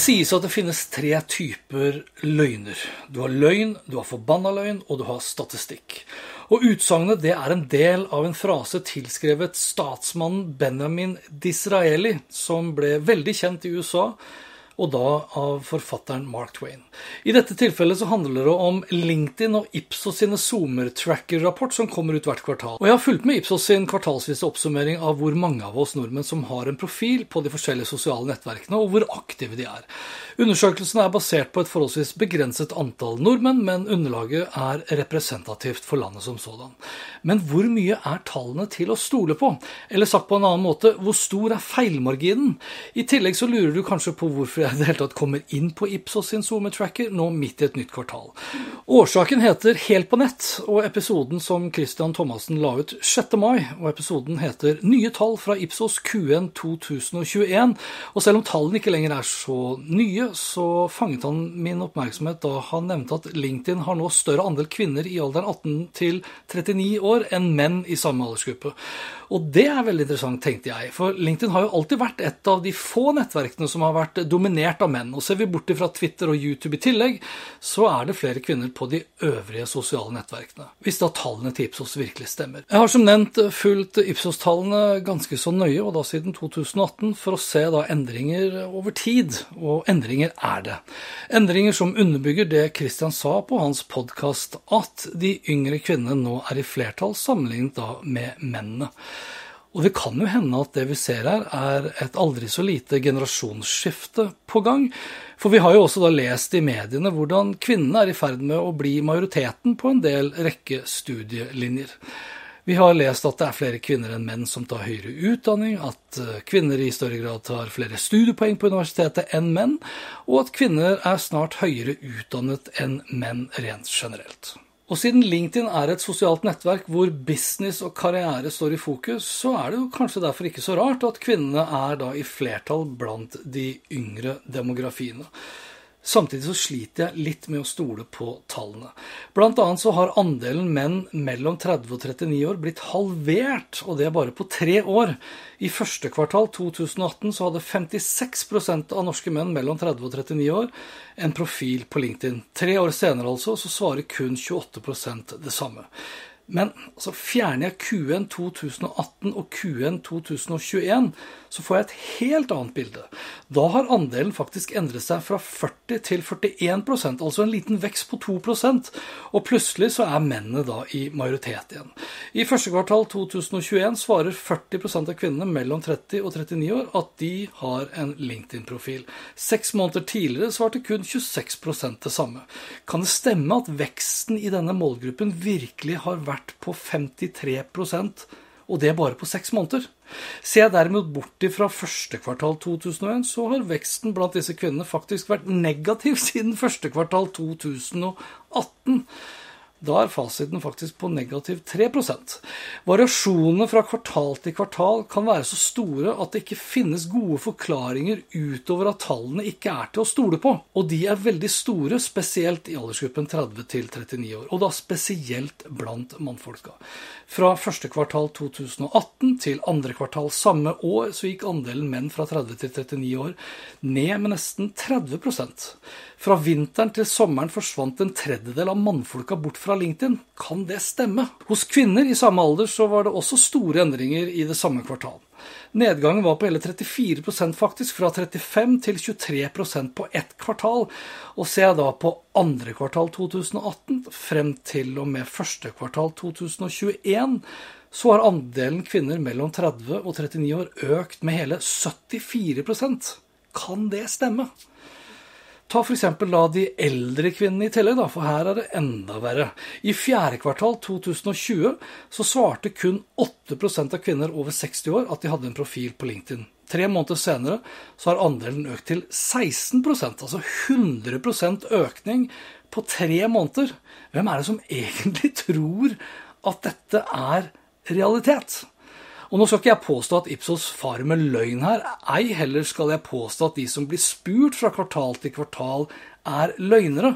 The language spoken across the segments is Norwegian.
sies at det finnes tre typer løgner. Du har løgn, du har forbanna løgn, og du har statistikk. Og utsagnet det er en del av en frase tilskrevet statsmannen Benjamin Disraeli, som ble veldig kjent i USA og da av forfatteren Mark Twain. I dette tilfellet så handler det om LinkedIn og Ipsos sine Zoomer-tracker-rapport som kommer ut hvert kvartal. Og jeg har fulgt med Ipsos sin kvartalsvise oppsummering av hvor mange av oss nordmenn som har en profil på de forskjellige sosiale nettverkene, og hvor aktive de er. Undersøkelsen er basert på et forholdsvis begrenset antall nordmenn, men underlaget er representativt for landet som sådan. Men hvor mye er tallene til å stole på? Eller sagt på en annen måte, hvor stor er feilmarginen? I tillegg så lurer du kanskje på hvorfor jeg i det hele tatt kommer inn på Ipsos sin SoMe-tracker nå midt i et nytt kvartal. Årsaken heter Helt på nett, og episoden som Christian Thomassen la ut 6. mai, og episoden heter Nye tall fra Ipsos Q1 2021. Og selv om tallene ikke lenger er så nye, så fanget han min oppmerksomhet da han nevnte at LinkedIn har nå større andel kvinner i alderen 18 til 39 år enn menn i samme aldersgruppe. Og det er veldig interessant, tenkte jeg. For LinkedIn har jo alltid vært et av de få nettverkene som har vært dominert av menn. Og ser vi bort fra Twitter og YouTube i tillegg, så er det flere kvinner på de øvrige sosiale nettverkene. Hvis da tallene til Ipsos virkelig stemmer. Jeg har som nevnt fulgt Ipsos-tallene ganske så nøye, og da siden 2018, for å se da endringer over tid. Og endringer er det. Endringer som underbygger det Christian sa på hans podkast, at de yngre kvinnene nå er i flertall sammenlignet da med mennene. Og det kan jo hende at det vi ser her, er et aldri så lite generasjonsskifte på gang. For vi har jo også da lest i mediene hvordan kvinnene er i ferd med å bli majoriteten på en del rekke studielinjer. Vi har lest at det er flere kvinner enn menn som tar høyere utdanning, at eh, kvinner i større grad tar flere studiepoeng på universitetet enn menn, og at kvinner er snart høyere utdannet enn menn rent generelt. Og siden LinkedIn er et sosialt nettverk hvor business og karriere står i fokus, så er det jo kanskje derfor ikke så rart at kvinnene er da i flertall blant de yngre demografiene. Samtidig så sliter jeg litt med å stole på tallene. Blant annet så har andelen menn mellom 30 og 39 år blitt halvert, og det er bare på tre år. I første kvartal 2018 så hadde 56% av norske menn mellom 30 og 39 år en profil på LinkedIn. Tre år senere altså så svarer kun 28% det samme. Men så fjerner jeg Q1 2018 og Q1 2021, så får jeg et helt annet bilde. Da har andelen faktisk endret seg fra 40 til 41% altså en liten vekst på 2% Og plutselig så er mennene da i majoritet igjen. I første kvartal 2021 svarer 40% av kvinnene mellom 30 og 39 år at de har en LinkedIn-profil. Seks måneder tidligere svarte kun 26% det samme. Kan det stemme at veksten i denne målgruppen virkelig har vært vært på 53% og det bare på seks måneder. Ser jeg derimot bort fra første kvartal 2001, så har veksten blant disse kvinnene faktisk vært negativ siden første kvartal 2018. Da er fasiten faktisk på negativ 3% Variasjonene fra kvartal til kvartal kan være så store at det ikke finnes gode forklaringer utover at tallene ikke er til å stole på. Og de er veldig store, spesielt i aldersgruppen 30 til 39 år. Og da spesielt blant mannfolka. Fra første kvartal 2018 til andre kvartal samme år så gikk andelen menn fra 30 til 39 år ned med nesten 30% fra vinteren til sommeren forsvant en tredjedel av mannfolka bort fra LinkedIn. Kan det stemme? Hos kvinner i samme alder så var det også store endringer i det samme kvartalet. Nedgangen var på hele 34% faktisk, fra 35 til 23% på ett kvartal. Og ser jeg da på andre kvartal 2018 frem til og med første kvartal 2021, så har andelen kvinner mellom 30 og 39 år økt med hele 74% Kan det stemme? Ta f.eks. da de eldre kvinnene i tillegg, da, for her er det enda verre. I fjerde kvartal 2020 så svarte kun 8% av kvinner over 60 år at de hadde en profil på LinkedIn. Tre måneder senere så har andelen økt til 16% altså 100% økning på tre måneder. Hvem er det som egentlig tror at dette er realitet? Og nå skal ikke jeg påstå at Ipsos farer med løgn her, ei heller skal jeg påstå at de som blir spurt fra kvartal til kvartal, er løgnere.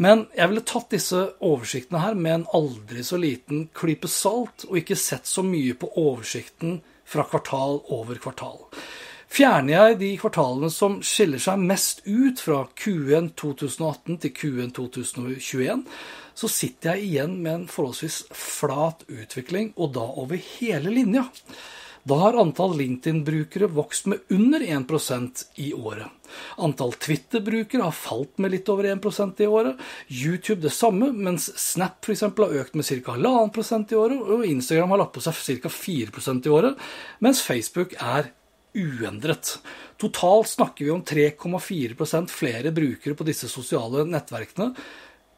Men jeg ville tatt disse oversiktene her med en aldri så liten klype salt, og ikke sett så mye på oversikten fra kvartal over kvartal. Fjerner jeg de kvartalene som skiller seg mest ut fra Q1 2018 til Q1 2021, så sitter jeg igjen med en forholdsvis flat utvikling, og da over hele linja. Da har antall LinkedIn-brukere vokst med under 1% i året. Antall Twitter-brukere har falt med litt over 1% i året. YouTube det samme, mens Snap for eksempel, har økt med ca. 1,5% i året. Og Instagram har lagt på seg ca. 4% i året, mens Facebook er uendret. Totalt snakker vi om 3,4% flere brukere på disse sosiale nettverkene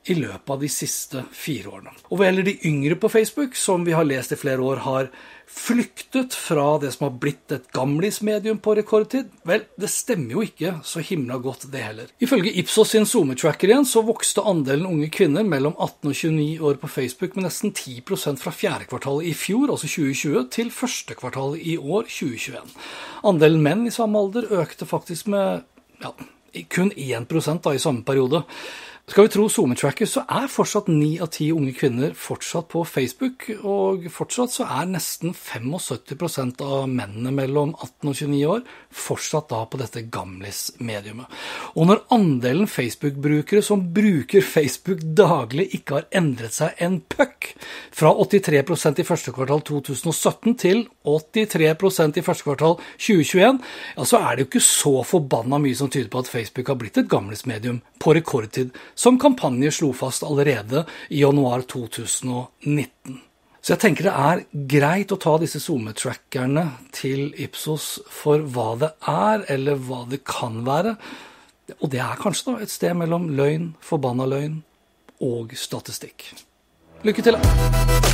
i løpet av de siste fire årene. Og hva gjelder de yngre på Facebook, som vi har lest i flere år har flyktet fra det som har blitt et gamlismedium på rekordtid, vel, det stemmer jo ikke så himla godt, det heller. Ifølge Ipsos sin SoMe-tracker igjen, så vokste andelen unge kvinner mellom 18 og 29 år på Facebook med nesten 10% fra fjerde kvartal i fjor, altså 2020, til første kvartal i år, 2021. Andelen menn i samme alder økte faktisk med ja, kun 1% da, i samme periode. Skal vi tro SoMe-tracker, så er fortsatt ni av ti unge kvinner fortsatt på Facebook, og fortsatt så er nesten 75% av mennene mellom 18 og 29 år fortsatt da på dette gamlis-mediumet. Og når andelen Facebook-brukere som bruker Facebook daglig, ikke har endret seg en puck, fra 83% i første kvartal 2017 til 83% i første kvartal 2021, ja, så er det jo ikke så forbanna mye som tyder på at Facebook har blitt et gamlis-medium på rekordtid som kampanje slo fast allerede i januar 2019. Så jeg tenker det er greit å ta disse SoMe-trackerne til Ipsos for hva det er, eller hva det kan være. Og det er kanskje da et sted mellom løgn, forbanna løgn og statistikk. Lykke til!